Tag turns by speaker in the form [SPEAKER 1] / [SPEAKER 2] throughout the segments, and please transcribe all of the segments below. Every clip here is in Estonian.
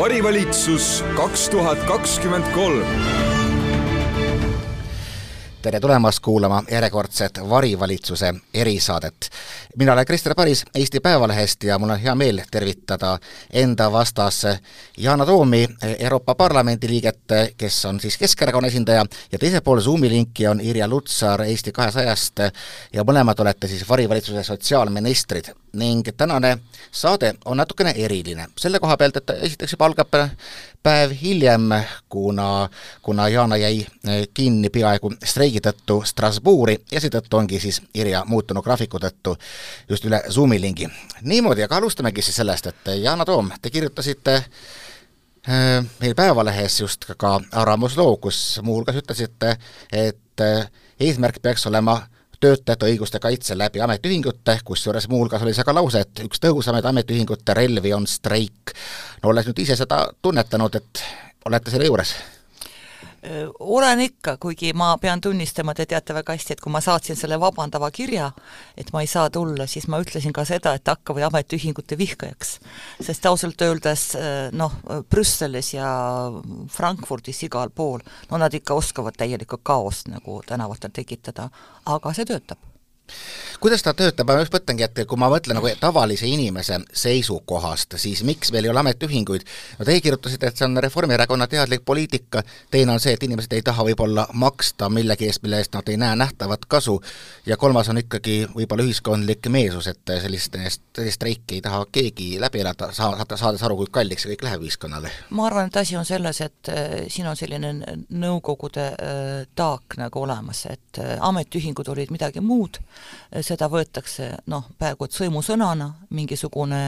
[SPEAKER 1] varivalitsus kaks tuhat kakskümmend kolm
[SPEAKER 2] tere tulemast kuulama järjekordset Varivalitsuse erisaadet. mina olen Krister Paris Eesti Päevalehest ja mul on hea meel tervitada enda vastas Yana Toomi, Euroopa Parlamendi liiget, kes on siis Keskerakonna esindaja, ja teisel pool Zoomi linki on Irja Lutsar Eesti kahesajast ja mõlemad olete siis varivalitsuse sotsiaalministrid. Ning tänane saade on natukene eriline, selle koha pealt, et esiteks juba algab päev hiljem, kuna, kuna Yana jäi kinni peaaegu streigi tõttu Strasbourgi ja seetõttu ongi siis Irja muutunud graafiku tõttu just üle Zoomi lingi. niimoodi, aga alustamegi siis sellest, et Yana Toom, te kirjutasite äh, meil Päevalehes just ka arvamusloo, kus muuhulgas ütlesite, et äh, eesmärk peaks olema töötajate õiguste kaitse läbi ametiühingute, kusjuures muuhulgas oli see ka lause, et üks tõhusamaid ametiühingute relvi on streik. no olles nüüd ise seda tunnetanud, et olete selle juures
[SPEAKER 3] olen ikka, kuigi ma pean tunnistama, te teate väga hästi, et kui ma saatsin selle vabandava kirja, et ma ei saa tulla, siis ma ütlesin ka seda, et hakka või ametiühingute vihkajaks. sest ausalt öeldes noh, Brüsselis ja Frankfurdis igal pool, no nad ikka oskavad täielikku kaost nagu tänavatel tekitada, aga see töötab
[SPEAKER 2] kuidas ta töötab, ma just mõtlengi, et kui ma mõtlen nagu tavalise inimese seisukohast, siis miks meil ei ole ametiühinguid, no teie kirjutasite, et see on Reformierakonna teadlik poliitika, teine on see, et inimesed ei taha võib-olla maksta millegi eest, mille eest nad ei näe nähtavat kasu, ja kolmas on ikkagi võib-olla ühiskondlik meelsus, et sellist, sellist streiki ei taha keegi läbi elada, saa-, saades aru, kui kalliks see kõik läheb ühiskonnale.
[SPEAKER 3] ma arvan, et asi on selles, et äh, siin on selline nõukogude äh, taak nagu olemas, et äh, ametiühingud olid midagi muud, seda võetakse noh, peaaegu et sõimusõnana, mingisugune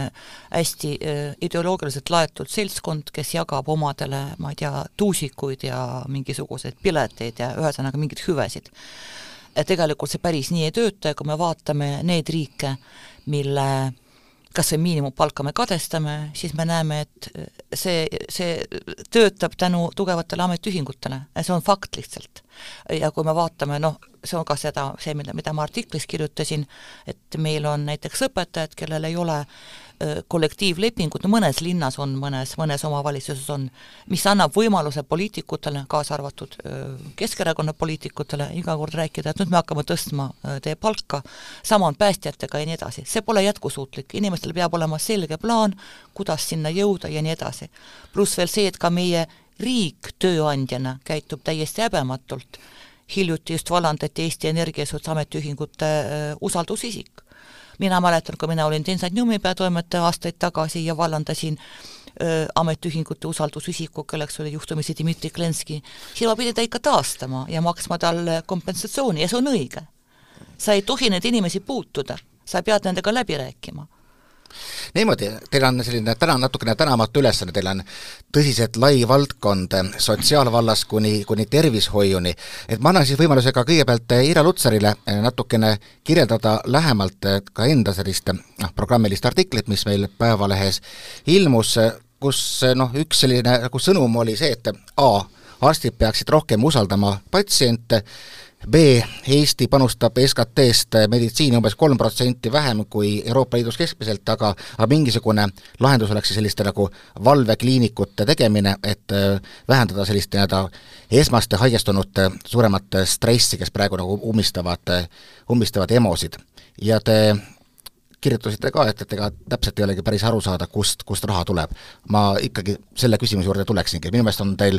[SPEAKER 3] hästi äh, ideoloogiliselt laetud seltskond, kes jagab omadele, ma ei tea, tuusikuid ja mingisuguseid pileteid ja ühesõnaga mingeid hüvesid. tegelikult see päris nii ei tööta ja kui me vaatame need riike, mille kas või miinimumpalka me kadestame, siis me näeme, et see, see töötab tänu tugevatele ametiühingutele, see on fakt lihtsalt. ja kui me vaatame, noh, see on ka seda, see, mida, mida ma artiklis kirjutasin, et meil on näiteks õpetajad, kellel ei ole kollektiivlepingud, no mõnes linnas on, mõnes, mõnes omavalitsuses on, mis annab võimaluse poliitikutele, kaasa arvatud Keskerakonna poliitikutele, iga kord rääkida, et nüüd me hakkame tõstma teie palka, sama on päästjatega ja nii edasi, see pole jätkusuutlik, inimestel peab olema selge plaan, kuidas sinna jõuda ja nii edasi. pluss veel see, et ka meie riik tööandjana käitub täiesti häbematult, hiljuti just vallandati Eesti Energia Ametiühingute usaldusisik mina mäletan, kui mina olin Densaniumi peatoimetaja aastaid tagasi ja vallandasin ametiühingute usaldusisiku, kelleks oli juhtumisi Dmitri Klenski, siis ma pidin ta ikka taastama ja maksma talle kompensatsiooni ja see on õige. sa ei tohi neid inimesi puutuda, sa pead nendega läbi rääkima
[SPEAKER 2] niimoodi, teil on selline täna natukene tänamatu ülesanne, teil on tõsiselt lai valdkond sotsiaalvallast kuni, kuni tervishoiuni, et ma annan siis võimaluse ka kõigepealt Ira Lutsarile natukene kirjeldada lähemalt ka enda sellist noh, programmilist artiklit, mis meil Päevalehes ilmus, kus noh, üks selline nagu sõnum oli see, et A, arstid peaksid rohkem usaldama patsiente, B, Eesti panustab SKT-st meditsiini umbes kolm protsenti vähem kui Euroopa Liidus keskmiselt, aga aga mingisugune lahendus oleks siis selliste nagu valvekliinikute tegemine, et äh, vähendada sellist nii-öelda esmaste haigestunute suuremat stressi, kes praegu nagu ummistavad, ummistavad EMO-sid. ja te kirjutasite ka, et, et ega täpselt ei olegi päris aru saada, kust, kust raha tuleb. ma ikkagi selle küsimuse juurde tuleksingi, minu meelest on teil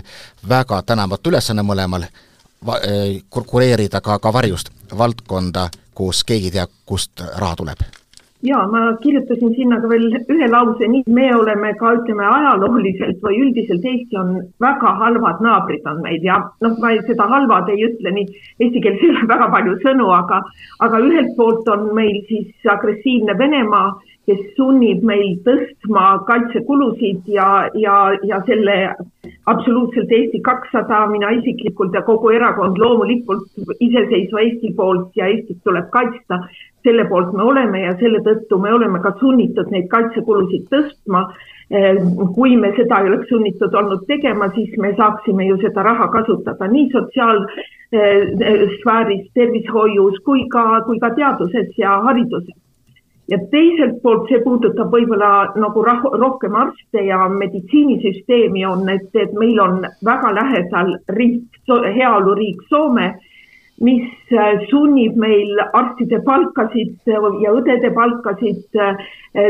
[SPEAKER 2] väga tänamatu ülesanne mõlemal, va-, kureerida ka, ka varjust valdkonda, kus keegi ei tea, kust raha tuleb?
[SPEAKER 4] jaa, ma kirjutasin sinna ka veel ühe lause, nii me oleme ka ütleme ajalooliselt või üldiselt Eesti on väga halvad naabrid on meid ja noh, ma ei, seda halvad ei ütle nii, eesti keeles ei ole väga palju sõnu, aga, aga ühelt poolt on meil siis agressiivne Venemaa kes sunnib meil tõstma kaitsekulusid ja, ja, ja selle absoluutselt Eesti kakssada, mina isiklikult ja kogu erakond loomulikult iseseisva Eesti poolt ja Eestit tuleb kaitsta. selle poolt me oleme ja selle tõttu me oleme ka sunnitud neid kaitsekulusid tõstma. kui me seda ei oleks sunnitud olnud tegema, siis me saaksime ju seda raha kasutada nii sotsiaalsfääris, tervishoius kui ka, kui ka teaduses ja hariduses ja teiselt poolt see puudutab võib-olla nagu rah-, rohkem arste ja meditsiinisüsteemi on, et, et meil on väga lähedal riik, heaoluriik Soome, mis äh, sunnib meil arstide palkasid ja õdede palkasid äh,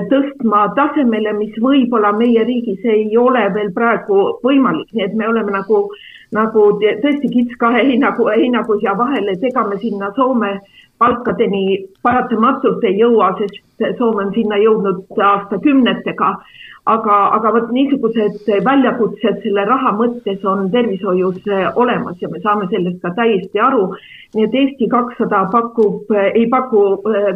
[SPEAKER 4] tõstma tasemele, mis võib-olla meie riigis ei ole veel praegu võimalik, nii et me oleme nagu, nagu tõesti kits kahe heinaku, heinakuhja vahel, et ega me sinna Soome äh, palkadeni paratamatult ei jõua, sest Soome on sinna jõudnud aastakümnetega. aga, aga vot niisugused väljakutsed selle raha mõttes on tervishoius olemas ja me saame sellest ka täiesti aru nii et Eesti kakssada pakub, ei paku äh,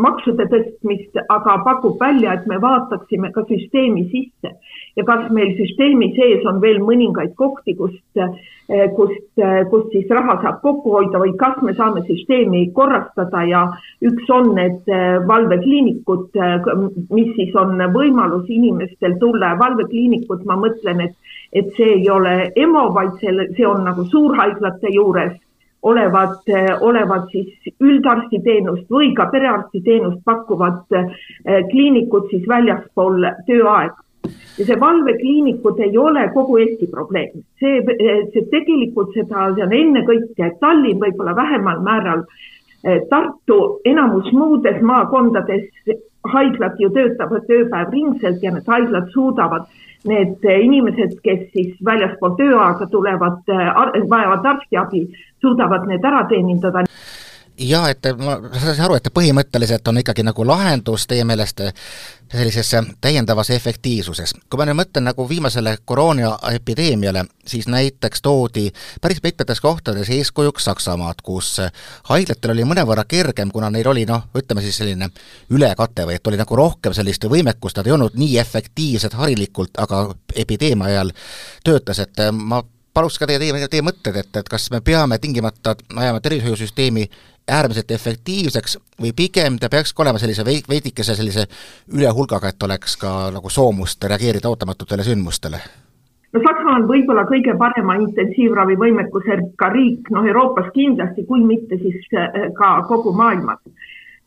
[SPEAKER 4] maksude tõstmist, aga pakub välja, et me vaataksime ka süsteemi sisse ja kas meil süsteemi sees on veel mõningaid kohti, kust, äh, kust, äh, kust siis raha saab kokku hoida või kas me saame süsteemi korrastada ja üks on need valvekliinikud, mis siis on võimalus inimestel tulla ja valvekliinikud, ma mõtlen, et, et see ei ole EMO, vaid selle, see on nagu suurhaiglate juures olevad, olevad siis üldarstiteenust või ka perearstiteenust pakkuvad eh, kliinikud siis väljaspool tööaega. Ja see valvekliinikud ei ole kogu Eesti probleem, see, see tegelikult seda, see on ennekõike Tallinn, võib-olla vähemal määral eh, Tartu, enamus muudes maakondades. Haiglad ju töötavad ööpäevringselt ja need haiglad suudavad need inimesed, kes siis väljaspool tööaega tulevad, äh, vajavad arstiabi, suudavad need ära teenindada
[SPEAKER 2] jaa, et ma saan aru, et põhimõtteliselt on ikkagi nagu lahendus teie meelest sellises täiendavas efektiivsuses. kui ma nüüd mõtlen nagu viimasele koroonaepideemiale, siis näiteks toodi päris mitmetes kohtades eeskujuks Saksamaad, kus haiglatel oli mõnevõrra kergem, kuna neil oli noh, ütleme siis selline ülekate või et oli nagu rohkem sellist võimekust, nad ei olnud nii efektiivsed harilikult, aga epideemia ajal töötas, et ma paluks ka teie, teie, teie mõtted, et, et kas me peame tingimata ajama tervishoiusüsteemi äärmiselt efektiivseks või pigem ta peakski olema sellise veidikese sellise ülehulgaga, et oleks ka nagu soomust reageerida ootamatutele sündmustele?
[SPEAKER 4] no Saksamaa on võib-olla kõige parema intensiivravivõimekusega riik, noh Euroopas kindlasti, kui mitte siis eh, ka kogu maailmas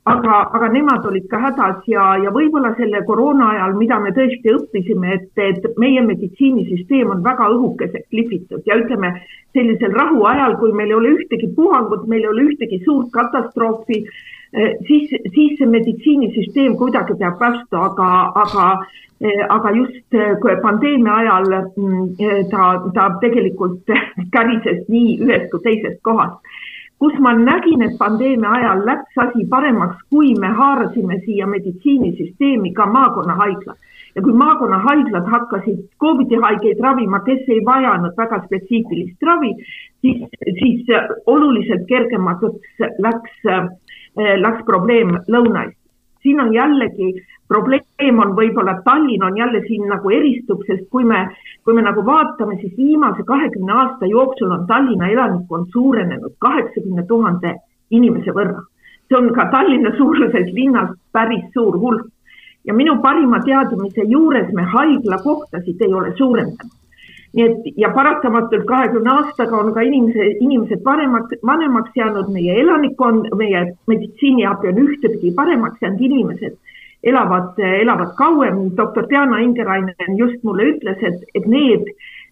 [SPEAKER 4] aga, aga nemad olid ka hädas ja, ja võib-olla selle koroona ajal, mida me tõesti õppisime, et, et meie meditsiinisüsteem on väga õhukeseks lihvitud ja ütleme, sellisel rahuajal, kui meil ei ole ühtegi puhangut, meil ei ole ühtegi suurt katastroofi, eh, siis, siis see meditsiinisüsteem kuidagi peab vastu, aga, aga, eh, aga just eh, pandeemia ajal mm, ta, ta tegelikult kärises nii ühest kui teisest kohast kus ma nägin, et pandeemia ajal läks asi paremaks, kui me haarasime siia meditsiinisüsteemi ka maakonnahaiglad. ja kui maakonnahaiglad hakkasid Covidi haigeid ravima, kes ei vajanud väga spetsiifilist ravi, siis, siis oluliselt kergemaks läks, läks probleem Lõuna-Eestis. Siin on jällegi probleem on võib-olla Tallinn on jälle siin nagu eristub, sest kui me, kui me nagu vaatame, siis viimase kahekümne aasta jooksul on Tallinna elanikkond suurenenud kaheksakümne tuhande inimese võrra. see on ka Tallinna suuruses linnas päris suur hulk ja minu parima teadmise juures me haiglakohtasid ei ole suurendanud. Nii et ja paratamatult kahekümne aastaga on ka inimese, inimesed paremaks, vanemaks jäänud, meie elanikkond, meie meditsiiniabi on ühtepidi paremaks jäänud, inimesed elavad, elavad kauem. doktor Diana Ingerainen just mulle ütles, et, et need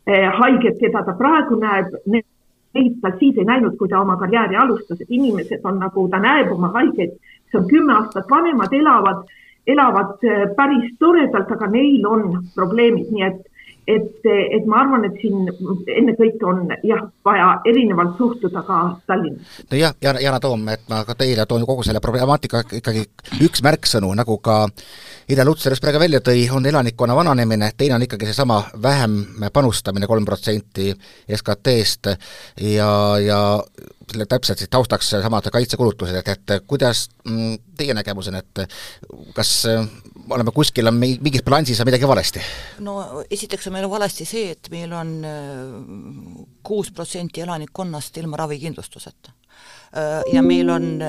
[SPEAKER 4] eh, haiged, keda ta praegu näeb, neid ta siis ei näinud, kui ta oma karjääri alustas, et inimesed on nagu, ta näeb oma haigeid, kes on kümme aastat vanemad, elavad, elavad eh, päris toredalt, aga neil on probleemid, nii et et, et ma arvan, et siin ennekõike on jah, vaja erinevalt suhtuda ka Tallinnas.
[SPEAKER 2] nojah, Jana, Yana Toom, et ma ka teile toon kogu selle problemaatika ikkagi üks märksõnu, nagu ka Ida Lutsar just praegu välja tõi, on elanikkonna vananemine, teine on ikkagi seesama vähem panustamine, kolm protsenti SKT-st ja, ja selle täpselt siis taustaks samad kaitsekulutused, et, et kuidas mm, teie nägemus on, et kas oleme kuskil, on mingis balansis on midagi valesti?
[SPEAKER 3] no esiteks on meil valesti see, et meil on äh, kuus protsenti elanikkonnast ilma ravikindlustuseta ja meil on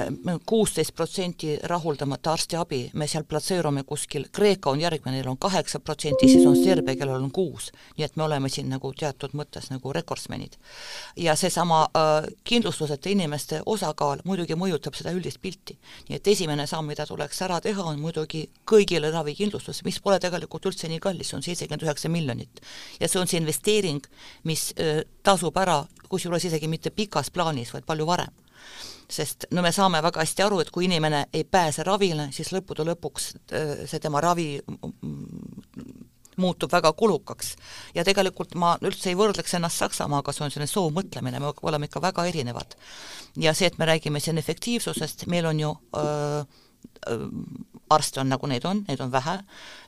[SPEAKER 3] kuusteist protsenti rahuldamata arstiabi, me seal platseerume kuskil, Kreeka on järgmine, neil on kaheksa protsenti, siis on Serbia, kellel on kuus. nii et me oleme siin nagu teatud mõttes nagu rekordsmenid. ja seesama äh, kindlustuseta inimeste osakaal muidugi mõjutab seda üldist pilti. nii et esimene samm, mida tuleks ära teha, on muidugi kõigile ravikindlustus, mis pole tegelikult üldse nii kallis, see on seitsekümmend üheksa miljonit. ja see on see investeering, mis äh, tasub ära, kusjuures isegi mitte pikas plaanis, vaid palju varem sest no me saame väga hästi aru, et kui inimene ei pääse ravile, siis lõppude lõpuks äh, see tema ravi muutub väga kulukaks. ja tegelikult ma üldse ei võrdleks ennast Saksamaaga, see on selline soovmõtlemine, me oleme ikka väga erinevad. ja see, et me räägime siin efektiivsusest, meil on ju öö, öö, arste on nagu neid on, neid on vähe,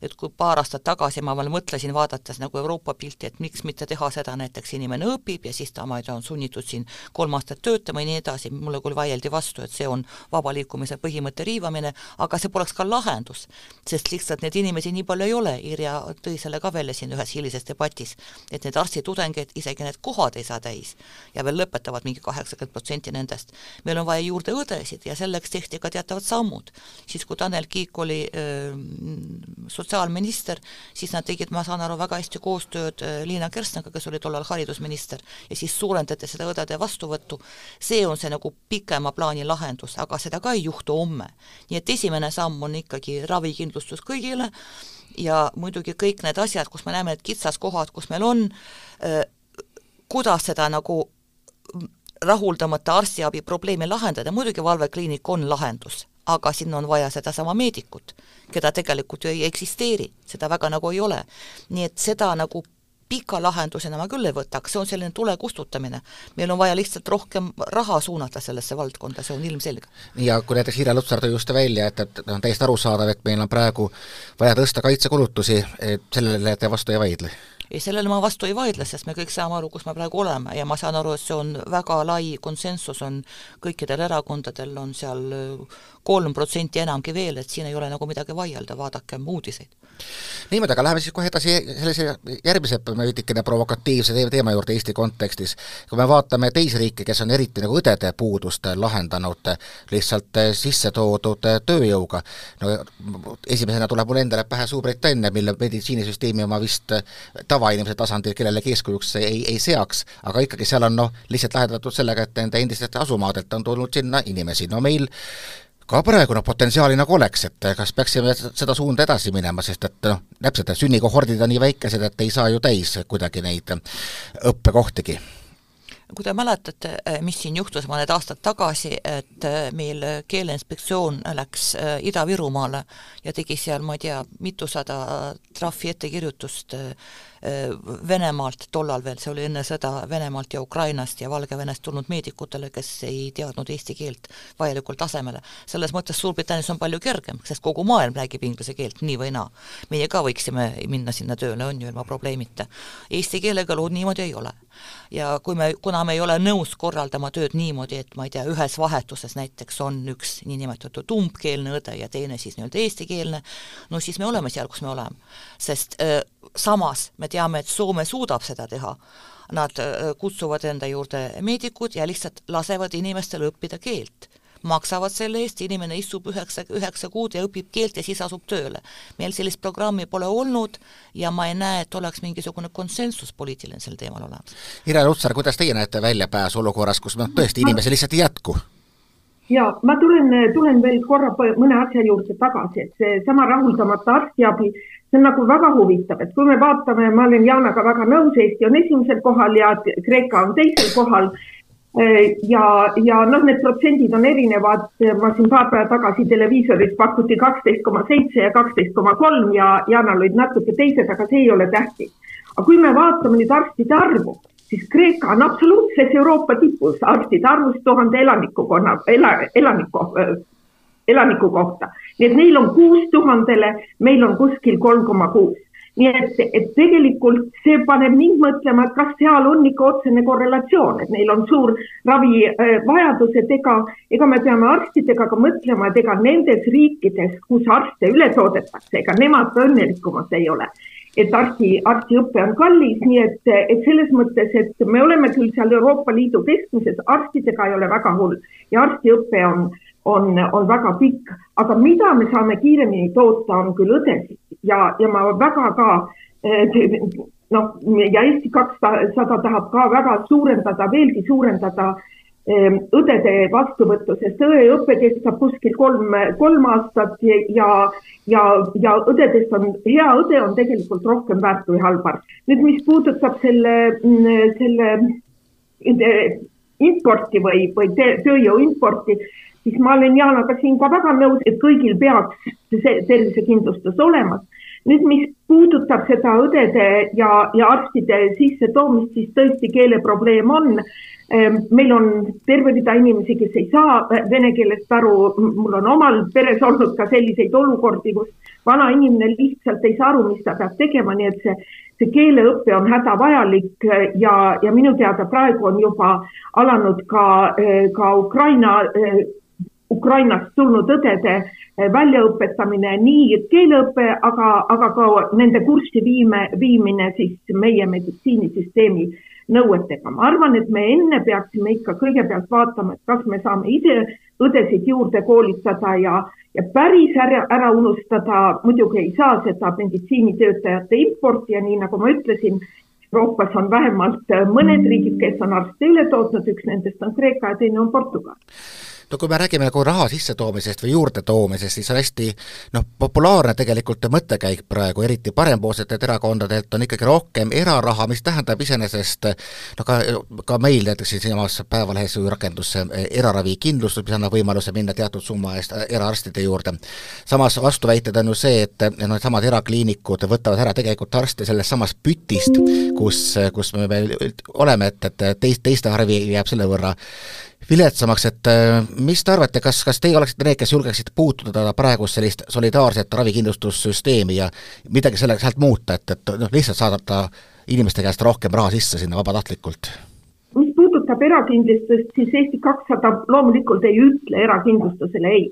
[SPEAKER 3] et kui paar aastat tagasi ma veel mõtlesin, vaadates nagu Euroopa pilti, et miks mitte teha seda, näiteks inimene õpib ja siis ta, ma ei tea, on sunnitud siin kolm aastat töötama ja nii edasi, mulle küll vaieldi vastu, et see on vaba liikumise põhimõtte riivamine, aga see poleks ka lahendus, sest lihtsalt neid inimesi nii palju ei ole, Irja tõi selle ka välja siin ühes hilises debatis, et need arstitudengeid, isegi need kohad ei saa täis ja veel lõpetavad mingi kaheksakümmend protsenti nendest. meil on vaja juurde õdesid ja selleks tehti ka teatavad sammud. Siis, kui Tanel Kiik oli äh, sotsiaalminister, siis nad tegid, ma saan aru, väga hästi koostööd äh, Liina Kersnaga, kes oli tollal haridusminister, ja siis suurendati seda õdede vastuvõttu. see on see nagu pikema plaani lahendus, aga seda ka ei juhtu homme. nii et esimene samm on ikkagi ravikindlustus kõigile ja muidugi kõik need asjad, kus me näeme need kitsaskohad, kus meil on äh,, kuidas seda nagu rahuldamata arstiabi probleemi lahendada, muidugi valvekliinik on lahendus aga sinna on vaja sedasama meedikut, keda tegelikult ju ei eksisteeri, seda väga nagu ei ole. nii et seda nagu pika lahendusena ma küll ei võtaks, see on selline tule kustutamine. meil on vaja lihtsalt rohkem raha suunata sellesse valdkonda, see on ilmselge.
[SPEAKER 2] ja kui näiteks Hiire Lutsar tõi just välja, et, et on täiesti arusaadav, et meil on praegu vaja tõsta kaitsekulutusi, sellele te vastu ei vaidle
[SPEAKER 3] ei, sellele ma vastu ei vaidle, sest me kõik saame aru, kus me praegu oleme ja ma saan aru, et see on väga lai konsensus, on kõikidel erakondadel on seal kolm protsenti enamgi veel, et siin ei ole nagu midagi vaielda, vaadakem uudiseid.
[SPEAKER 2] niimoodi, aga läheme siis kohe edasi sellise järgmise veidikene provokatiivse teema juurde Eesti kontekstis. kui me vaatame teisi riike, kes on eriti nagu õdede puudust lahendanud lihtsalt sisse toodud tööjõuga, no esimesena tuleb mul endale pähe Suurbritannia, mille meditsiinisüsteemi ma vist tavainimese tasandil kellelegi eeskujuks ei, ei seaks, aga ikkagi seal on noh, lihtsalt lahendatud sellega, et nende endistest asumaadelt on tulnud sinna inimesi, no meil ka praegu noh, potentsiaali nagu oleks, et kas peaksime seda suunda edasi minema, sest et noh, täpselt, et sünnikohordid on nii väikesed, et ei saa ju täis kuidagi neid õppekohtigi.
[SPEAKER 3] Kui te mäletate, mis siin juhtus mõned aastad tagasi, et meil Keeleinspektsioon läks äh, Ida-Virumaale ja tegi seal, ma ei tea, mitusada trahvi ettekirjutust Venemaalt tollal veel, see oli enne sõda, Venemaalt ja Ukrainast ja Valgevenest tulnud meedikutele, kes ei teadnud eesti keelt vajalikul tasemele. selles mõttes Suurbritannias on palju kergem, sest kogu maailm räägib inglise keelt nii või naa. meie ka võiksime minna sinna tööle, on ju, ilma probleemita. Eesti keelega lood niimoodi ei ole. ja kui me, kuna me ei ole nõus korraldama tööd niimoodi, et ma ei tea, ühes vahetuses näiteks on üks niinimetatud umbkeelne õde ja teine siis nii-öelda eestikeelne, no siis me oleme seal, kus me oleme. sest öö, samas me teame, et Soome suudab seda teha. Nad äh, kutsuvad enda juurde meedikud ja lihtsalt lasevad inimestel õppida keelt maksavad selle eest, inimene istub üheksa, üheksa kuud ja õpib keelt ja siis asub tööle. meil sellist programmi pole olnud ja ma ei näe, et oleks mingisugune konsensus poliitiline sel teemal olemas.
[SPEAKER 2] Irja Lutsar, kuidas teie näete väljapääsu olukorras, kus noh, tõesti inimesi lihtsalt ei jätku?
[SPEAKER 4] ja ma tulen, tulen veel korra mõne asja juurde tagasi, et seesama rahuldamata arstiabi, see on nagu väga huvitav, et kui me vaatame, ma olen Janaga väga nõus, Eesti on esimesel kohal ja Kreeka on teisel kohal. ja, ja noh, need protsendid on erinevad, ma siin paar päeva tagasi televiisoris pakuti kaksteist koma seitse ja kaksteist koma kolm ja Janal olid natuke teised, aga see ei ole tähtis. aga kui me vaatame nüüd arstide arvu siis Kreeka on absoluutses Euroopa tipus arstide arvust tuhande elanikukonna ela,, elaniku, elaniku kohta. Nii et neil on kuus tuhandele, meil on kuskil kolm koma kuus. nii et, et tegelikult see paneb mind mõtlema, et kas seal on ikka otsene korrelatsioon, et neil on suur ravivajadus, et ega, ega me peame arstidega ka mõtlema, et ega nendes riikides, kus arste üle toodetakse, ega nemad ka õnnelikumad ei ole et arsti, arstiõpe on kallis, nii et, et selles mõttes, et me oleme küll seal Euroopa Liidu keskmises, arstidega ei ole väga hull ja arstiõpe on, on, on väga pikk, aga mida me saame kiiremini toota, on küll õdesid ja, ja ma väga ka noh, ja Eesti kakssada tahab ka väga suurendada, veelgi suurendada Ehm, õdede vastuvõttu, sest õeõpe kestab kuskil kolm, kolm aastat ja, ja, ja õdedest on, hea õde on tegelikult rohkem väärt kui halb arst. nüüd, mis puudutab selle, selle importi või, või tööjõu importi, siis ma olen Jaanaga siin ka väga nõus, et kõigil peaks see tervisekindlustus olema. nüüd, mis puudutab seda õdede ja, ja arstide sissetoomist, siis tõesti keeleprobleem on. Ehm, meil on terve rida inimesi, kes ei saa vene keelest aru, mul on omal peres olnud ka selliseid olukordi, kus vana inimene lihtsalt ei saa aru, mis ta peab tegema, nii et see, see keeleõpe on hädavajalik. Ja, ja minu teada praegu on juba alanud ka, ka Ukraina, Ukrainast tulnud õdede väljaõpetamine, nii keeleõpe, aga, aga ka nende kurssi viime, viimine siis meie meditsiinisüsteemi nõuetega. ma arvan, et me enne peaksime ikka kõigepealt vaatama, et kas me saame ise õdesid juurde koolitada ja, ja päris ära, ära unustada, muidugi ei saa seda meditsiinitöötajate importi ja nii nagu ma ütlesin, Euroopas on vähemalt mõned riigid, kes on arste üle tootnud, üks nendest on Kreeka ja teine on Portugal
[SPEAKER 2] no kui me räägime nagu raha sissetoomisest või juurdetoomisest, siis on hästi noh, populaarne tegelikult mõttekäik praegu, eriti parempoolsetelt erakondadelt, on ikkagi rohkem eraraha, mis tähendab iseenesest no ka, ka meil näiteks siinsamas Päevalehes ju rakendus see eraravikindlustus, mis annab võimaluse minna teatud summa eest eraarstide juurde. samas vastuväited on ju see, et noh, needsamad erakliinikud võtavad ära tegelikult arste sellest samast bütist, kus, kus me veel oleme, et, et teist, teiste arv jääb selle võrra viletsamaks, et äh, mis te arvate, kas, kas teie oleksite need, kes julgeksid puutuda praegust sellist solidaarset ravikindlustussüsteemi ja midagi selle, sealt muuta, et, et noh, lihtsalt saadata inimeste käest rohkem raha sisse sinna vabatahtlikult?
[SPEAKER 4] mis puudutab erakindlustust, siis Eesti kakssada loomulikult ei ütle erakindlustusele ei,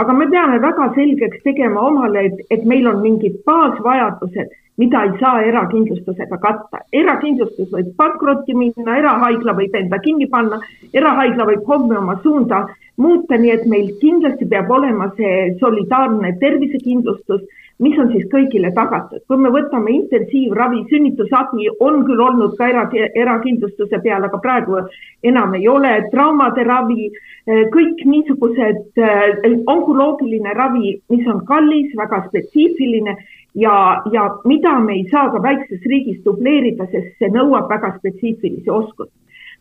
[SPEAKER 4] aga me peame väga selgeks tegema omale, et, et meil on mingid baasvajadused mida ei saa erakindlustusega katta. erakindlustus võib pankrotti minna, erahaigla võib enda kinni panna, erahaigla võib homme oma suunda muuta, nii et meil kindlasti peab olema see solidaarne tervisekindlustus mis on siis kõigile tagatud. kui me võtame intensiivravi, sünnitusabi on küll olnud ka era, erakindlustuse peal, aga praegu enam ei ole, traumade ravi, eh, kõik niisugused äh, onkoloogiline ravi, mis on kallis, väga spetsiifiline ja, ja mida me ei saa ka väikses riigis dubleerida, sest see nõuab väga spetsiifilisi oskusi.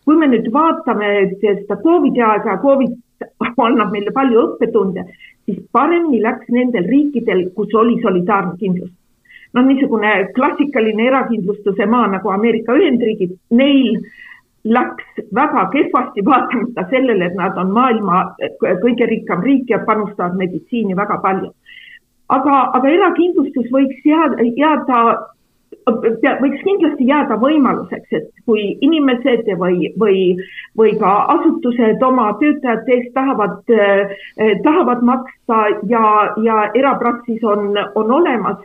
[SPEAKER 4] kui me nüüd vaatame seda Covidi aega, Covid annab meile palju õppetunde, siis paremini läks nendel riikidel, kus oli solidaarne kindlustus. noh, niisugune klassikaline erakindlustuse maa nagu Ameerika Ühendriigid, neil läks väga kehvasti, vaatamata sellele, et nad on maailma kõige rikkam riik ja panustavad meditsiini väga palju. Aga, aga erakindlustus võiks jääda, jääda võiks kindlasti jääda võimaluseks, et kui inimesed või, või, või ka asutused oma töötajate eest tahavad eh,, tahavad maksta ja, ja erapraksis on, on olemas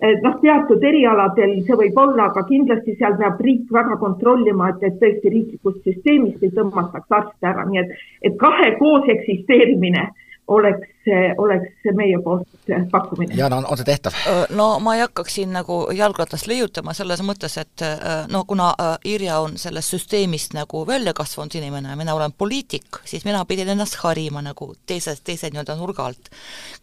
[SPEAKER 4] eh,, noh, teatud erialadel see võib olla, aga kindlasti seal peab riik väga kontrollima, et, et tõesti riiklikust süsteemist ei tõmmataks arste ära, nii et, et kahe koos eksisteerimine oleks, oleks meie poolt pakkumine.
[SPEAKER 2] Jaan, on, on see tehtav?
[SPEAKER 3] no ma ei hakkaks siin nagu jalgratast leiutama selles mõttes, et no kuna Irja on sellest süsteemist nagu välja kasvanud inimene, mina olen poliitik, siis mina pidin ennast harima nagu teise, teise nii-öelda nurga alt.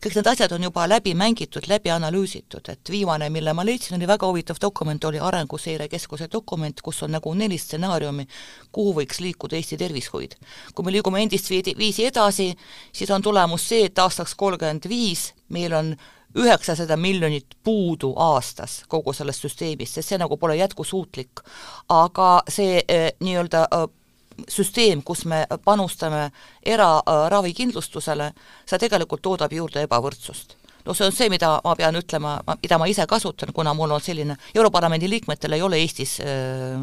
[SPEAKER 3] kõik need asjad on juba läbi mängitud, läbi analüüsitud, et viimane, mille ma leidsin, oli väga huvitav dokument, oli Arenguseire Keskuse dokument, kus on nagu neli stsenaariumi, kuhu võiks liikuda Eesti tervishoid. kui me liigume endist viisi edasi, siis on tulemus tulemus see, et aastaks kolmkümmend viis meil on üheksasada miljonit puudu aastas kogu sellest süsteemist, sest see nagu pole jätkusuutlik. aga see eh, nii-öelda eh, süsteem, kus me panustame eraravikindlustusele, see tegelikult toodab juurde ebavõrdsust no see on see, mida ma pean ütlema, mida ma ise kasutan, kuna mul on selline, Europarlamendi liikmetel ei ole Eestis äh,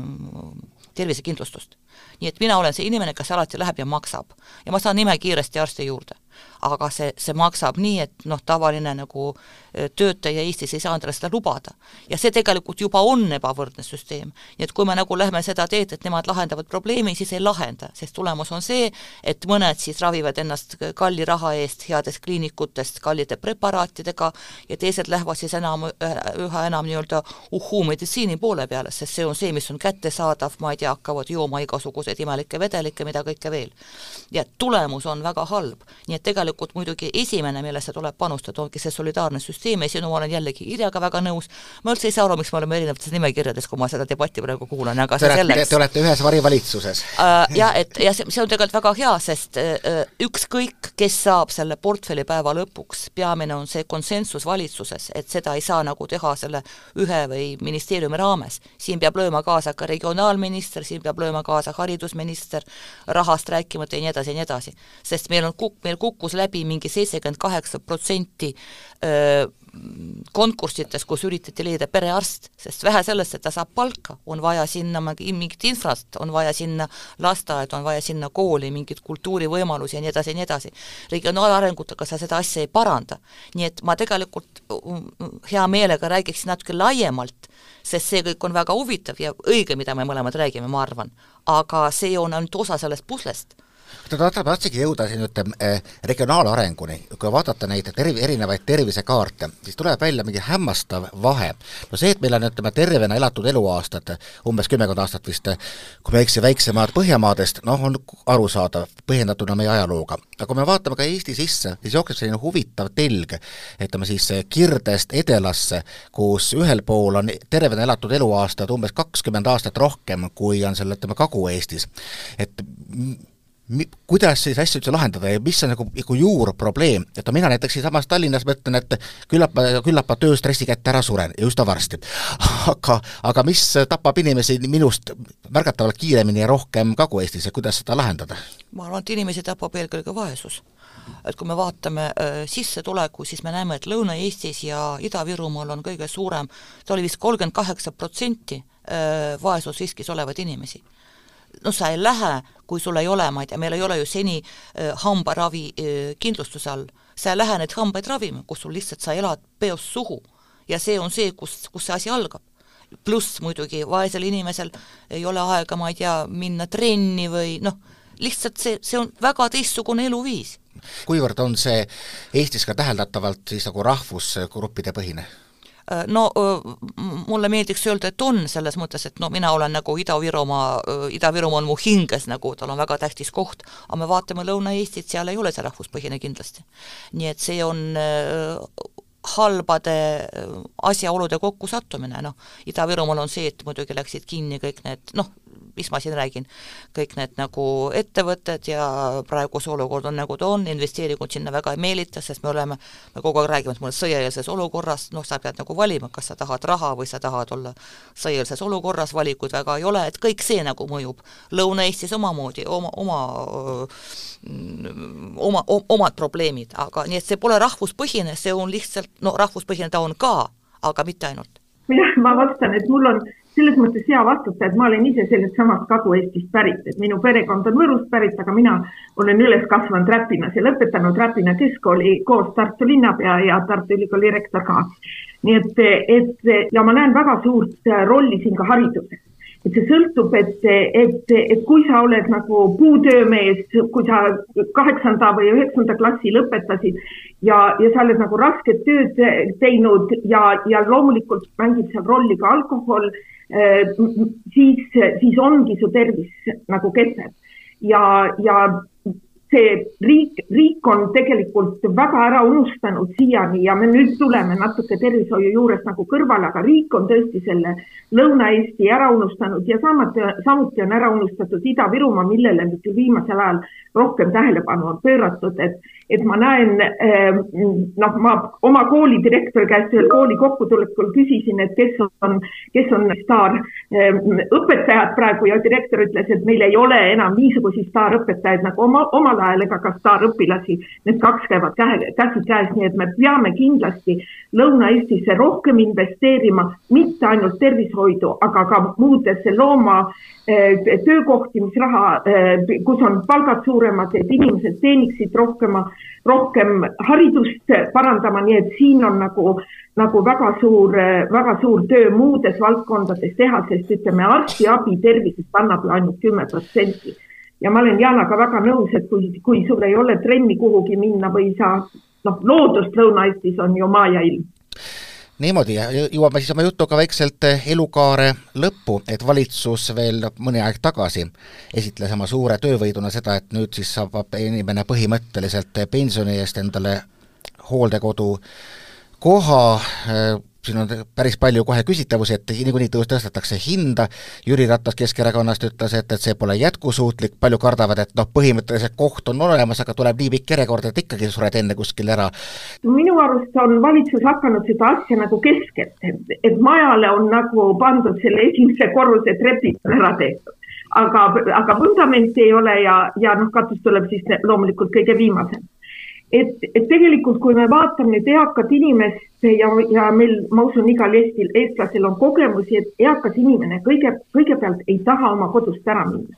[SPEAKER 3] tervisekindlustust. nii et mina olen see inimene, kes alati läheb ja maksab. ja ma saan imekiiresti arsti juurde. Aga see, see maksab nii, et noh, tavaline nagu äh, töötaja Eestis ei saa endale seda lubada. ja see tegelikult juba on ebavõrdne süsteem. nii et kui me nagu lähme seda teed, et nemad lahendavad probleemi, siis ei lahenda, sest tulemus on see, et mõned siis ravivad ennast kalli raha eest headest kliinikutest kallite preparaatidega ja teised lähevad siis enam, üha enam nii-öelda uhhuu-meditsiini poole peale, sest see on see, mis on kättesaadav, ma ei tea, hakkavad jooma igasuguseid imelikke vedelikke, mida kõike veel. ja tulemus on väga halb. nii et tegelikult muidugi esimene, millesse tuleb panustada, ongi see solidaarne süsteem ja siin ma olen jällegi Irjaga väga nõus, ma üldse ei saa aru, miks me oleme erinevates nimekirjades, kui ma seda debatti praegu kuulan, aga see selleks.
[SPEAKER 2] Te olete ühes varivalitsuses
[SPEAKER 3] uh,. Jah, et ja see, see on tegelikult väga hea, sest uh, ükskõik, kes saab selle portfelli päeva lõpuks, peamine on see konsensus valitsuses, et seda ei saa nagu teha selle ühe või ministeeriumi raames. siin peab lööma kaasa ka regionaalminister, siin peab lööma kaasa haridusminister, rahast rääkimata ja nii edasi ja nii edasi. sest meil on kuk-, meil kukkus läbi mingi seitsekümmend kaheksa protsenti konkurssides, kus üritati leida perearst, sest vähe sellest, et ta saab palka, on vaja sinna mingit infrast, on vaja sinna lasteaeda, on vaja sinna kooli, mingeid kultuurivõimalusi ja nii edasi ja nii edasi. regionaalarengutega sa seda asja ei paranda. nii et ma tegelikult hea meelega räägiksin natuke laiemalt, sest see kõik on väga huvitav ja õige, mida me mõlemad räägime, ma arvan. aga see on ainult osa sellest puslest
[SPEAKER 2] ta tahtsidki jõuda siin ütleme eh, regionaalarenguni, kui vaadata neid terv-, erinevaid tervisekaarte, siis tuleb välja mingi hämmastav vahe. no see, et meil on ütleme, tervena elatud eluaastad, umbes kümmekond aastat vist, kui ma ei eksi, väiksemaad Põhjamaadest, noh, on arusaadav, põhjendatuna meie ajalooga. aga kui me vaatame ka Eesti sisse, siis jookseb selline huvitav telg, ütleme siis Kirdest Edelasse, kus ühel pool on tervena elatud eluaastad umbes kakskümmend aastat rohkem, kui on seal, ütleme, Kagu-Eestis. et mi-, kuidas siis asju üldse lahendada ja mis on nagu, nagu juurprobleem, et mina näiteks siinsamas Tallinnas mõtlen, et küllap küllap ma tööstressi kätte ära suren ja üsna varsti. aga, aga mis tapab inimesi minust märgatavalt kiiremini ja rohkem Kagu-Eestis ja kuidas seda lahendada?
[SPEAKER 3] ma arvan, et inimesi tapab eelkõige vaesus et kui me vaatame äh, sissetuleku, siis me näeme, et Lõuna-Eestis ja Ida-Virumaal on kõige suurem, ta oli vist kolmkümmend kaheksa protsenti äh, vaesusriskis olevaid inimesi noh, sa ei lähe, kui sul ei ole, ma ei tea, meil ei ole ju seni äh, hambaravi äh, kindlustuse all, sa ei lähe neid hambaid ravima, kus sul lihtsalt, sa elad peost suhu. ja see on see, kus, kus see asi algab. pluss muidugi vaesel inimesel ei ole aega, ma ei tea, minna trenni või noh, lihtsalt see, see on väga teistsugune eluviis.
[SPEAKER 2] kuivõrd on see Eestis ka täheldatavalt siis nagu rahvusgruppide põhine?
[SPEAKER 3] Äh, no mulle meeldiks öelda, et on, selles mõttes, et no mina olen nagu Ida-Virumaa, Ida-Virumaa on mu hinges nagu, tal on väga tähtis koht, aga me vaatame Lõuna-Eestit, seal ei ole see rahvuspõhine kindlasti. nii et see on halbade asjaolude kokkusattumine, noh, Ida-Virumaal on see, et muidugi läksid kinni kõik need noh, mis ma siin räägin, kõik need nagu ettevõtted ja praegu see olukord on nagu ta on, investeeringud sinna väga ei meelita, sest me oleme, me kogu aeg räägime, et me oleme sõjaeelses olukorras, noh, sa pead nagu valima, kas sa tahad raha või sa tahad olla sõjaeelses olukorras, valikuid väga ei ole, et kõik see nagu mõjub. Lõuna-Eestis omamoodi, oma, oma oma, omad probleemid, aga nii et see pole rahvuspõhine, see on lihtsalt, no rahvuspõhine ta on ka, aga mitte ainult.
[SPEAKER 4] Jah, ma vastan, et mul on selles mõttes hea vastata, et ma olen ise sellest samast Kagu-Eestist pärit, et minu perekond on Võrust pärit, aga mina olen üles kasvanud Räpinas ja lõpetanud Räpina keskkooli koos Tartu linnapea ja Tartu Ülikooli rektor ka. nii et, et ja ma näen väga suurt rolli siin ka hariduses et see sõltub, et, et, et kui sa oled nagu puutöömees, kui sa kaheksanda või üheksanda klassi lõpetasid ja, ja sa oled nagu rasket tööd teinud ja, ja loomulikult mängib seal rolli ka alkohol Äh, siis, siis ongi su tervis nagu kehvem. Ja, ja see riik, riik on tegelikult väga ära unustanud siiani ja me nüüd tuleme natuke tervishoiu juurest nagu kõrvale, aga riik on tõesti selle Lõuna-Eesti ära unustanud ja samuti, samuti on ära unustatud Ida-Virumaa, millele nüüd küll viimasel ajal rohkem tähelepanu on pööratud, et, et ma näen eh,, noh, ma oma koolidirektori käest ühel kooli kokkutulekul küsisin, et kes on, kes on staar Ehm, õpetajad praegu ja direktor ütles, et meil ei ole enam niisuguseid staarõpetajaid nagu oma, omal ajal ega ka staarõpilasi. Need kaks käivad käe, käsikäes, nii et me peame kindlasti Lõuna-Eestisse rohkem investeerima, mitte ainult tervishoidu, aga ka muudesse looma eh, töökohti, mis raha, eh, kus on palgad suuremad, et inimesed teeniksid rohkem, rohkem haridust parandama, nii et siin on nagu nagu väga suur, väga suur töö muudes valdkondades teha, sest ütleme, arstiabi tervisest annab ju ainult kümme protsenti. Ja ma olen Janaga väga nõus, et kui, kui sul ei ole trenni kuhugi minna või sa noh, loodust Lõuna-Eestis on ju maa ja ilm.
[SPEAKER 2] Niimoodi, jõuame siis oma jutuga väikselt elukaare lõppu, et valitsus veel mõni aeg tagasi esitles oma suure töövõiduna seda, et nüüd siis saab inimene põhimõtteliselt pensioni eest endale hooldekodu koha, äh, siin on päris palju kohe küsitavusi, et niikuinii tõus-, tõstetakse hinda, Jüri Ratas Keskerakonnast ütles, et, et see pole jätkusuutlik, palju kardavad, et noh, põhimõtteliselt koht on olemas, aga tuleb nii pikk järjekord, et ikkagi sured enne kuskil ära.
[SPEAKER 4] minu arust on valitsus hakanud seda asja nagu keskelt, et, majale on nagu pandud selle esimese korruse trepid ära tehtud. Aga, aga vundamenti ei ole ja, ja noh, katus tuleb siis loomulikult kõige viimasem et, et tegelikult, kui me vaatame nüüd eakat inimest ja, ja meil, ma usun, igal Eestil, eestlasel on kogemusi, et eakas inimene kõige, kõigepealt ei taha oma kodust ära minna.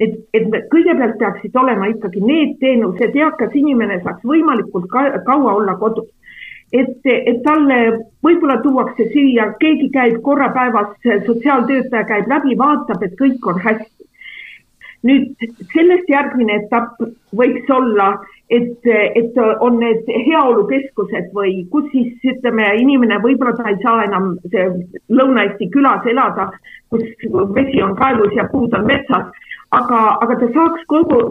[SPEAKER 4] et, et kõigepealt peaksid olema ikkagi need teenused, eakas inimene saaks võimalikult ka, kaua olla kodus. et, et talle võib-olla tuuakse süüa, keegi käib korra päevas, sotsiaaltöötaja käib läbi, vaatab, et kõik on hästi. nüüd sellest järgmine etapp võiks olla et, et on need heaolukeskused või kus siis ütleme, inimene võib-olla ta ei saa enam Lõuna-Eesti külas elada, kus vesi on kaelus ja puud on metsas, aga, aga ta saaks kogu,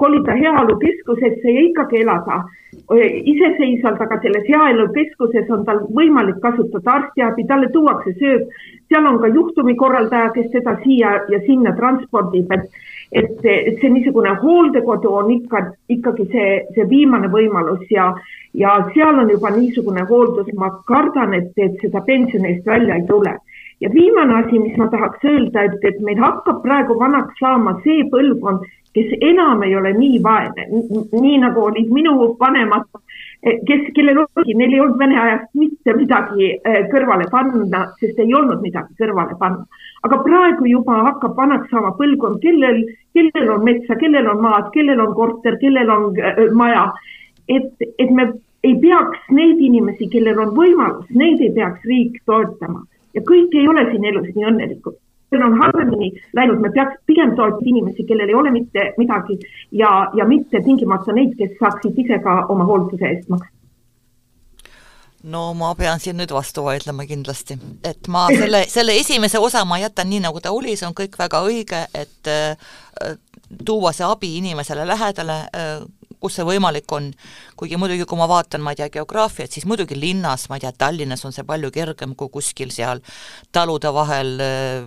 [SPEAKER 4] kolida heaolukeskusesse ja ikkagi elada. Iseseisvalt, aga selles heaolukeskuses on tal võimalik kasutada arstiabi, talle tuuakse sööb, seal on ka juhtumikorraldaja, kes teda siia ja sinna transpordib, et, et see niisugune hooldekodu on ikka, ikkagi see, see viimane võimalus ja, ja seal on juba niisugune hooldus, ma kardan, et, et seda pensioni eest välja ei tule. Ja viimane asi, mis ma tahaks öelda, et, et meil hakkab praegu vanaks saama see põlvkond, kes enam ei ole nii vaene, nii nagu olid minu vanemad, kes, kellel oligi, neil ei olnud Vene ajast mitte midagi eh, kõrvale panna, sest ei olnud midagi kõrvale panna. Aga praegu juba hakkab vanaks saama põlvkond, kellel, kellel on metsa, kellel on maad, kellel on korter, kellel on äh, maja. et, et me ei peaks neid inimesi, kellel on võimalus, neid ei peaks riik toetama ja kõik ei ole siin elus nii õnnelikud. meil on halvemini läinud, me peaks pigem toetama inimesi, kellel ei ole mitte midagi ja, ja mitte tingimata neid, kes saaksid ise ka oma hoolduse eest maksta.
[SPEAKER 3] No ma pean siin nüüd vastu vaidlema kindlasti, et ma selle, selle esimese osa ma jätan nii, nagu ta oli, see on kõik väga õige, et äh, tuua see abi inimesele lähedale äh,, kus see võimalik on. kuigi muidugi, kui ma vaatan, ma ei tea, geograafiat, siis muidugi linnas, ma ei tea, Tallinnas on see palju kergem kui kuskil seal talude vahel,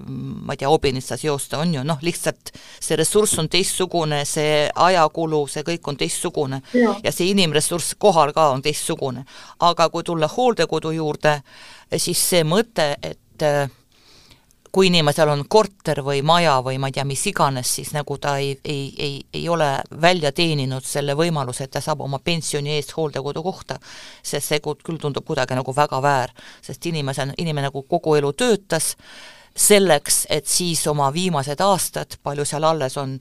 [SPEAKER 3] ma ei tea, Obinitsas joosta, on ju, noh, lihtsalt see ressurss on teistsugune, see ajakulu, see kõik on teistsugune ja, ja see inimressurss kohal ka on teistsugune. aga kui tulla hooldekodu juurde, siis see mõte, et kui inimesel on korter või maja või ma ei tea, mis iganes, siis nagu ta ei, ei, ei, ei ole välja teeninud selle võimaluse, et ta saab oma pensioni eest hooldekodukohta, sest see küll tundub kuidagi nagu väga väär, sest inimese, inimene nagu kogu elu töötas, selleks, et siis oma viimased aastad, palju seal alles on,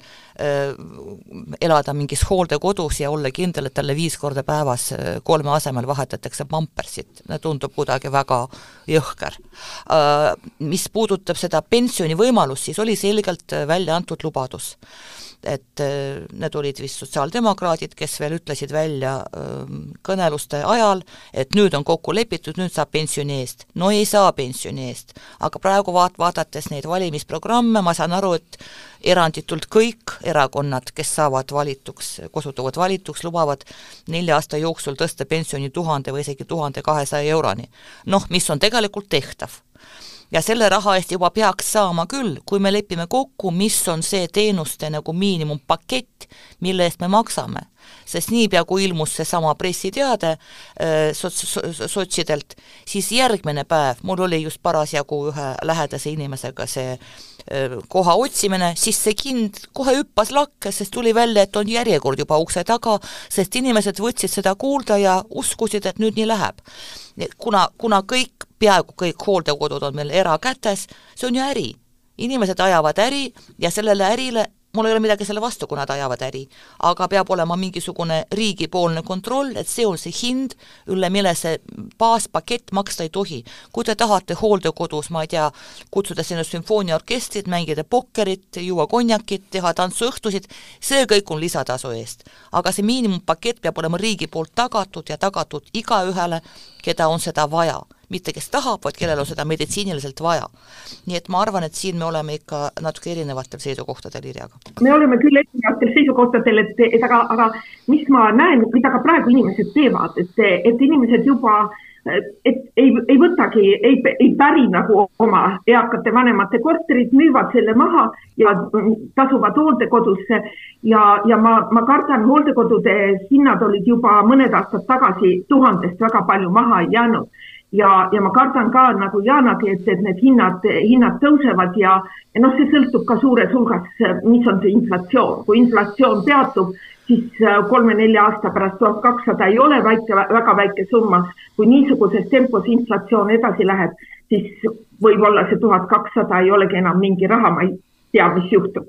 [SPEAKER 3] elada mingis hooldekodus ja olla kindel, et talle viis korda päevas kolme asemel vahetatakse pampersit, tundub kuidagi väga jõhker. Mis puudutab seda pensionivõimalust, siis oli selgelt välja antud lubadus et äh, need olid vist sotsiaaldemokraadid, kes veel ütlesid välja ähm, kõneluste ajal, et nüüd on kokku lepitud, nüüd saab pensioni eest. no ei saa pensioni eest. aga praegu vaat-, vaadates neid valimisprogramme, ma saan aru, et eranditult kõik erakonnad, kes saavad valituks, osutuvad valituks, lubavad nelja aasta jooksul tõsta pensioni tuhande või isegi tuhande kahesaja euroni. noh, mis on tegelikult tehtav ja selle raha eest juba peaks saama küll, kui me lepime kokku, mis on see teenuste nagu miinimumpakett, mille eest me maksame. sest niipea, kui ilmus seesama pressiteade äh, sots-, sotsidelt, siis järgmine päev, mul oli just parasjagu ühe lähedase inimesega see äh, koha otsimine, siis see kind kohe hüppas lakke, sest tuli välja, et on järjekord juba ukse taga, sest inimesed võtsid seda kuulda ja uskusid, et nüüd nii läheb. kuna, kuna kõik, peaaegu kõik hooldekodud on meil erakätes, see on ju äri inimesed ajavad äri ja sellele ärile mul ei ole midagi selle vastu, kui nad ajavad äri, aga peab olema mingisugune riigipoolne kontroll, et see on see hind, üle mille see baaspakett maksta ei tohi. kui te tahate hooldekodus, ma ei tea, kutsuda sinna sümfooniaorkestrit, mängida pokkerit, juua konjakit, teha tantsuõhtusid, see kõik on lisatasu eest. aga see miinimumpakett peab olema riigi poolt tagatud ja tagatud igaühele, keda on seda vaja mitte kes tahab, vaid kellel on seda meditsiiniliselt vaja. nii et ma arvan, et siin me oleme ikka natuke erinevatel seisukohtadel Irjaga.
[SPEAKER 4] me oleme küll erinevatel seisukohtadel, et, et aga, aga mis ma näen, mida ka praegu inimesed teevad, et, et inimesed juba et ei, ei võtagi, ei, ei päri nagu oma eakate vanemate korterit, müüvad selle maha ja tasuvad hooldekodusse ja, ja ma, ma kardan, hooldekodude hinnad olid juba mõned aastad tagasi tuhandest väga palju maha jäänud ja, ja ma kardan ka nagu Jaanagi, et, et need hinnad, hinnad tõusevad ja, ja noh, see sõltub ka suures hulgas, mis on see inflatsioon, kui inflatsioon peatub, siis äh, kolme-nelja aasta pärast tuhat kakssada ei ole väike, väga väike summa. kui niisuguses tempos inflatsioon edasi läheb, siis võib-olla see tuhat kakssada ei olegi enam mingi raha, ma ei tea, mis juhtub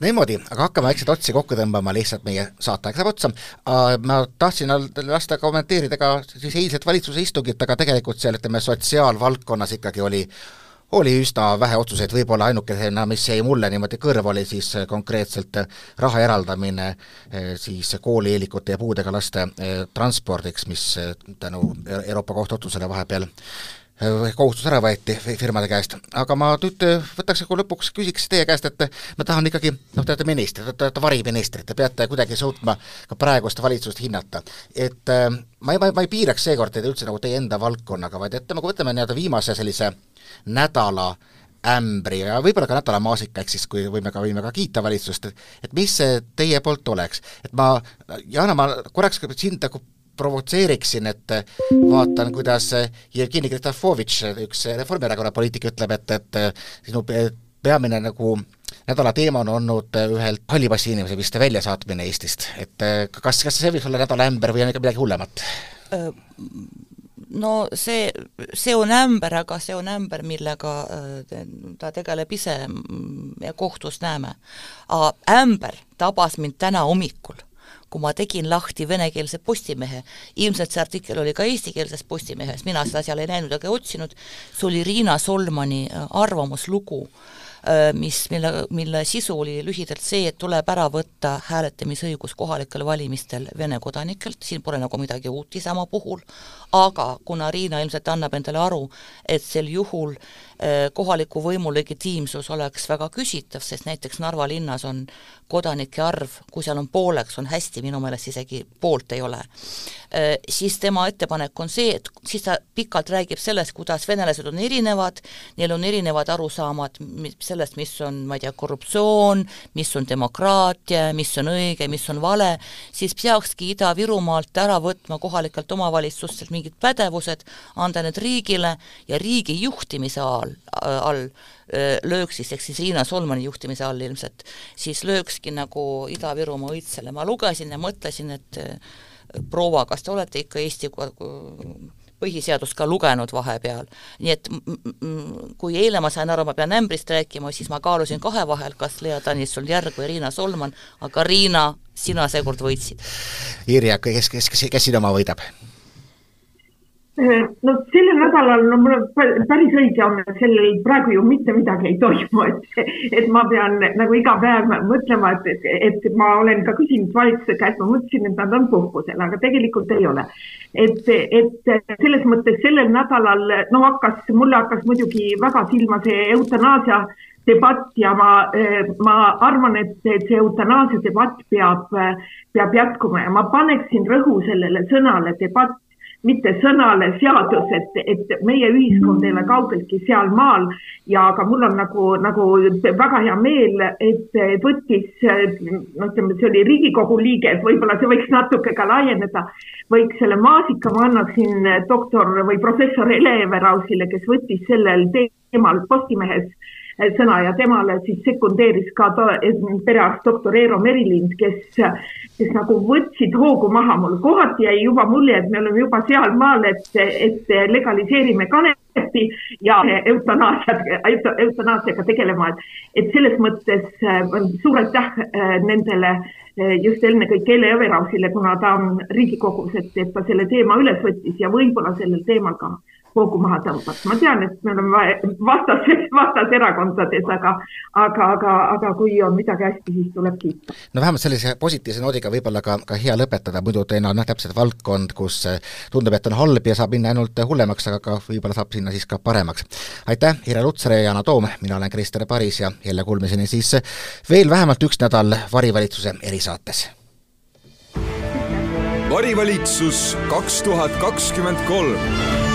[SPEAKER 2] niimoodi, aga hakkame väikseid otsi kokku tõmbama, lihtsalt meie saateaeg saab otsa. ma tahtsin lasta kommenteerida ka siis eilset valitsuse istungit, aga tegelikult seal ütleme, sotsiaalvaldkonnas ikkagi oli oli üsna vähe otsuseid, võib-olla ainukesena, mis jäi mulle niimoodi kõrva, oli siis konkreetselt raha eraldamine eh, siis koolieelikute ja puudega laste eh, transpordiks, mis eh, tänu Euroopa Kohtu otsusele vahepeal kohustus ära võeti firmade käest, aga ma nüüd äh, võtaks nagu lõpuks, küsiks teie käest, et ma tahan ikkagi, noh, te olete ministrid, te olete variministrid, te peate kuidagi suutma ka praegust valitsust hinnata. et äh, ma ei, ma ei, ma ei piiraks seekord teid üldse nagu teie enda valdkonnaga, vaid et nagu võtame nii-öelda viimase sellise nädala ämbri ja võib-olla ka nädala maasika, ehk siis kui võime ka, võime ka kiita valitsust, et et mis see teie poolt oleks, et ma, Jana, ma korraks sind nagu provotseeriksin, et vaatan, kuidas Jevgeni Kristofovitš, üks Reformierakonna poliitik, ütleb, et, et sinu peamine nagu nädala teema on olnud ühelt halli passi inimese vist väljasaatmine Eestist, et kas, kas see võiks olla nädala ämber või on ikka midagi hullemat?
[SPEAKER 3] no see, see on ämber, aga see on ämber, millega ta tegeleb ise ja kohtus näeme. ämber tabas mind täna hommikul kui ma tegin lahti venekeelse Postimehe, ilmselt see artikkel oli ka eestikeelses Postimehes, mina seda seal ei näinud ega otsinud, see oli Riina Solmani äh, arvamuslugu, äh, mis, mille, mille sisu oli lühidalt see, et tuleb ära võtta hääletamisõigus kohalikel valimistel Vene kodanikelt, siin pole nagu midagi uut Isamaa puhul, aga kuna Riina ilmselt annab endale aru, et sel juhul äh, kohaliku võimu legitiimsus oleks väga küsitav, sest näiteks Narva linnas on kodanike arv, kui seal on pooleks, on hästi, minu meelest isegi poolt ei ole, äh, siis tema ettepanek on see, et siis ta pikalt räägib sellest, kuidas venelased on erinevad, neil on erinevad arusaamad sellest, mis on, ma ei tea, korruptsioon, mis on demokraatia, mis on õige, mis on vale, siis peakski Ida-Virumaalt ära võtma kohalikelt omavalitsustelt mingid pädevused, anda need riigile ja riigi juhtimise all, all lööks siis, ehk siis Riina Solmani juhtimise all ilmselt, siis löökski nagu Ida-Virumaa õitsele, ma lugesin ja mõtlesin, et proua, kas te olete ikka Eesti põhiseadust ka lugenud vahepeal. nii et kui eile ma sain aru, ma pean ämbrist rääkima, siis ma kaalusin kahe vahel, kas Lea Tõnisson-Järg või Riina Solman, aga Riina, sina seekord võitsid.
[SPEAKER 2] Irja, kes, kes, kes, kes siin oma võidab?
[SPEAKER 4] Äh, no sellel nädalal, no mul päris õige on, et sellel praegu ju mitte midagi ei toimu, et, et ma pean nagu iga päev mõtlema, et, et ma olen ka küsinud valitsuse käest, ma mõtlesin, et nad on puhkusel, aga tegelikult ei ole. et, et selles mõttes sellel nädalal, no hakkas, mulle hakkas muidugi väga silma see eutanaasia debatt ja ma, ma arvan, et see eutanaasia debatt peab, peab jätkuma ja ma paneksin rõhu sellele sõnale debatt mitte sõnale seadus, et, et meie ühiskond ei ole kaugeltki sealmaal ja ka mul on nagu, nagu väga hea meel, et võttis, noh, ütleme, see oli Riigikogu liige, võib-olla see võiks natuke ka laieneda, võiks selle maasika ma annaksin doktor või professor Hele Everausile, kes võttis sellel teemal Postimehes sõna ja temale siis sekundeeris ka perearst doktor Eero Merilind, kes, kes nagu võtsid hoogu maha. mul kohati jäi juba mulje, et me oleme juba sealmaal, et, et legaliseerime kanepi ja eutanaasiat, eutanaasiaga tegelema, et, et selles mõttes äh, suur aitäh äh, nendele äh, just ennekõike Ele Everausile, kuna ta on Riigikogus, et, et ta selle teema üles võttis ja võib-olla sellel teemal ka hoogu maha tõmbata. ma tean, et me oleme vastas, vastaserakondades, aga, aga, aga, aga kui on midagi hästi, siis tuleb kiita.
[SPEAKER 2] no vähemalt sellise positiivse noodiga võib-olla ka, ka hea lõpetada, muidu teil on noh, täpselt valdkond, kus tundub, et on halb ja saab minna ainult hullemaks, aga ka võib-olla saab sinna siis ka paremaks. aitäh, Irja Lutsar ja Yana Toom, mina olen Krister Paris ja jälle kuulmiseni siis veel vähemalt üks nädal varivalitsuse erisaates
[SPEAKER 1] varivalitsus kaks tuhat kakskümmend kolm